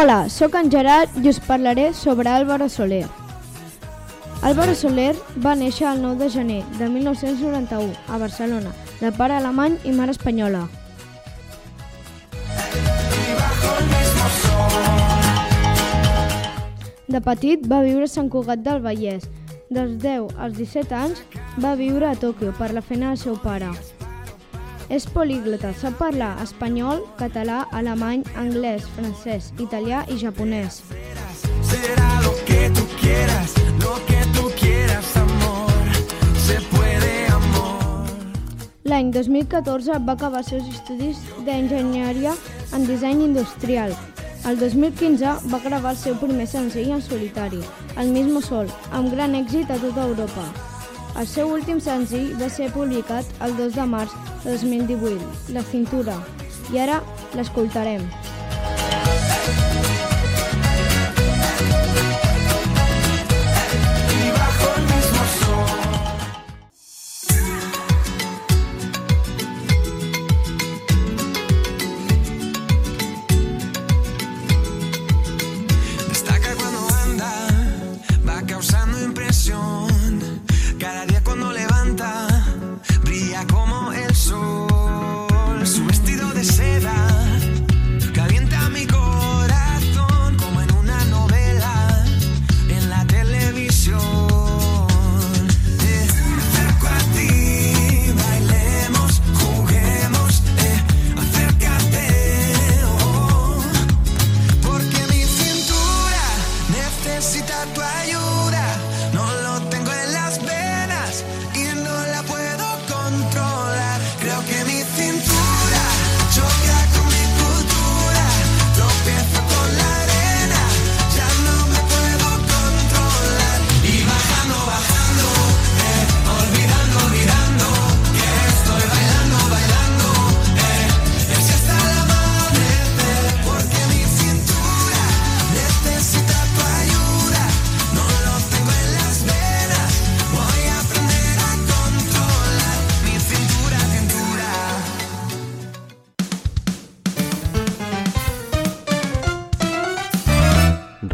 Hola, sóc en Gerard i us parlaré sobre Álvaro Soler. Álvaro Soler va néixer el 9 de gener de 1991 a Barcelona, de pare alemany i mare espanyola. De petit va viure a Sant Cugat del Vallès. Dels 10 als 17 anys va viure a Tòquio per la feina del seu pare. És políglota, sap parlar espanyol, català, alemany, anglès, francès, italià i japonès. Será lo que tú quieras, lo que tú quieras, amor. Se puede, amor. L'any 2014 va acabar els seus estudis d'enginyeria en disseny industrial. El 2015 va gravar el seu primer senzill en solitari, El mismo sol, amb gran èxit a tota Europa. El seu últim senzill va ser publicat el 2 de març de 2018, La cintura, i ara l'escoltarem.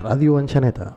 Radio Anchaneta.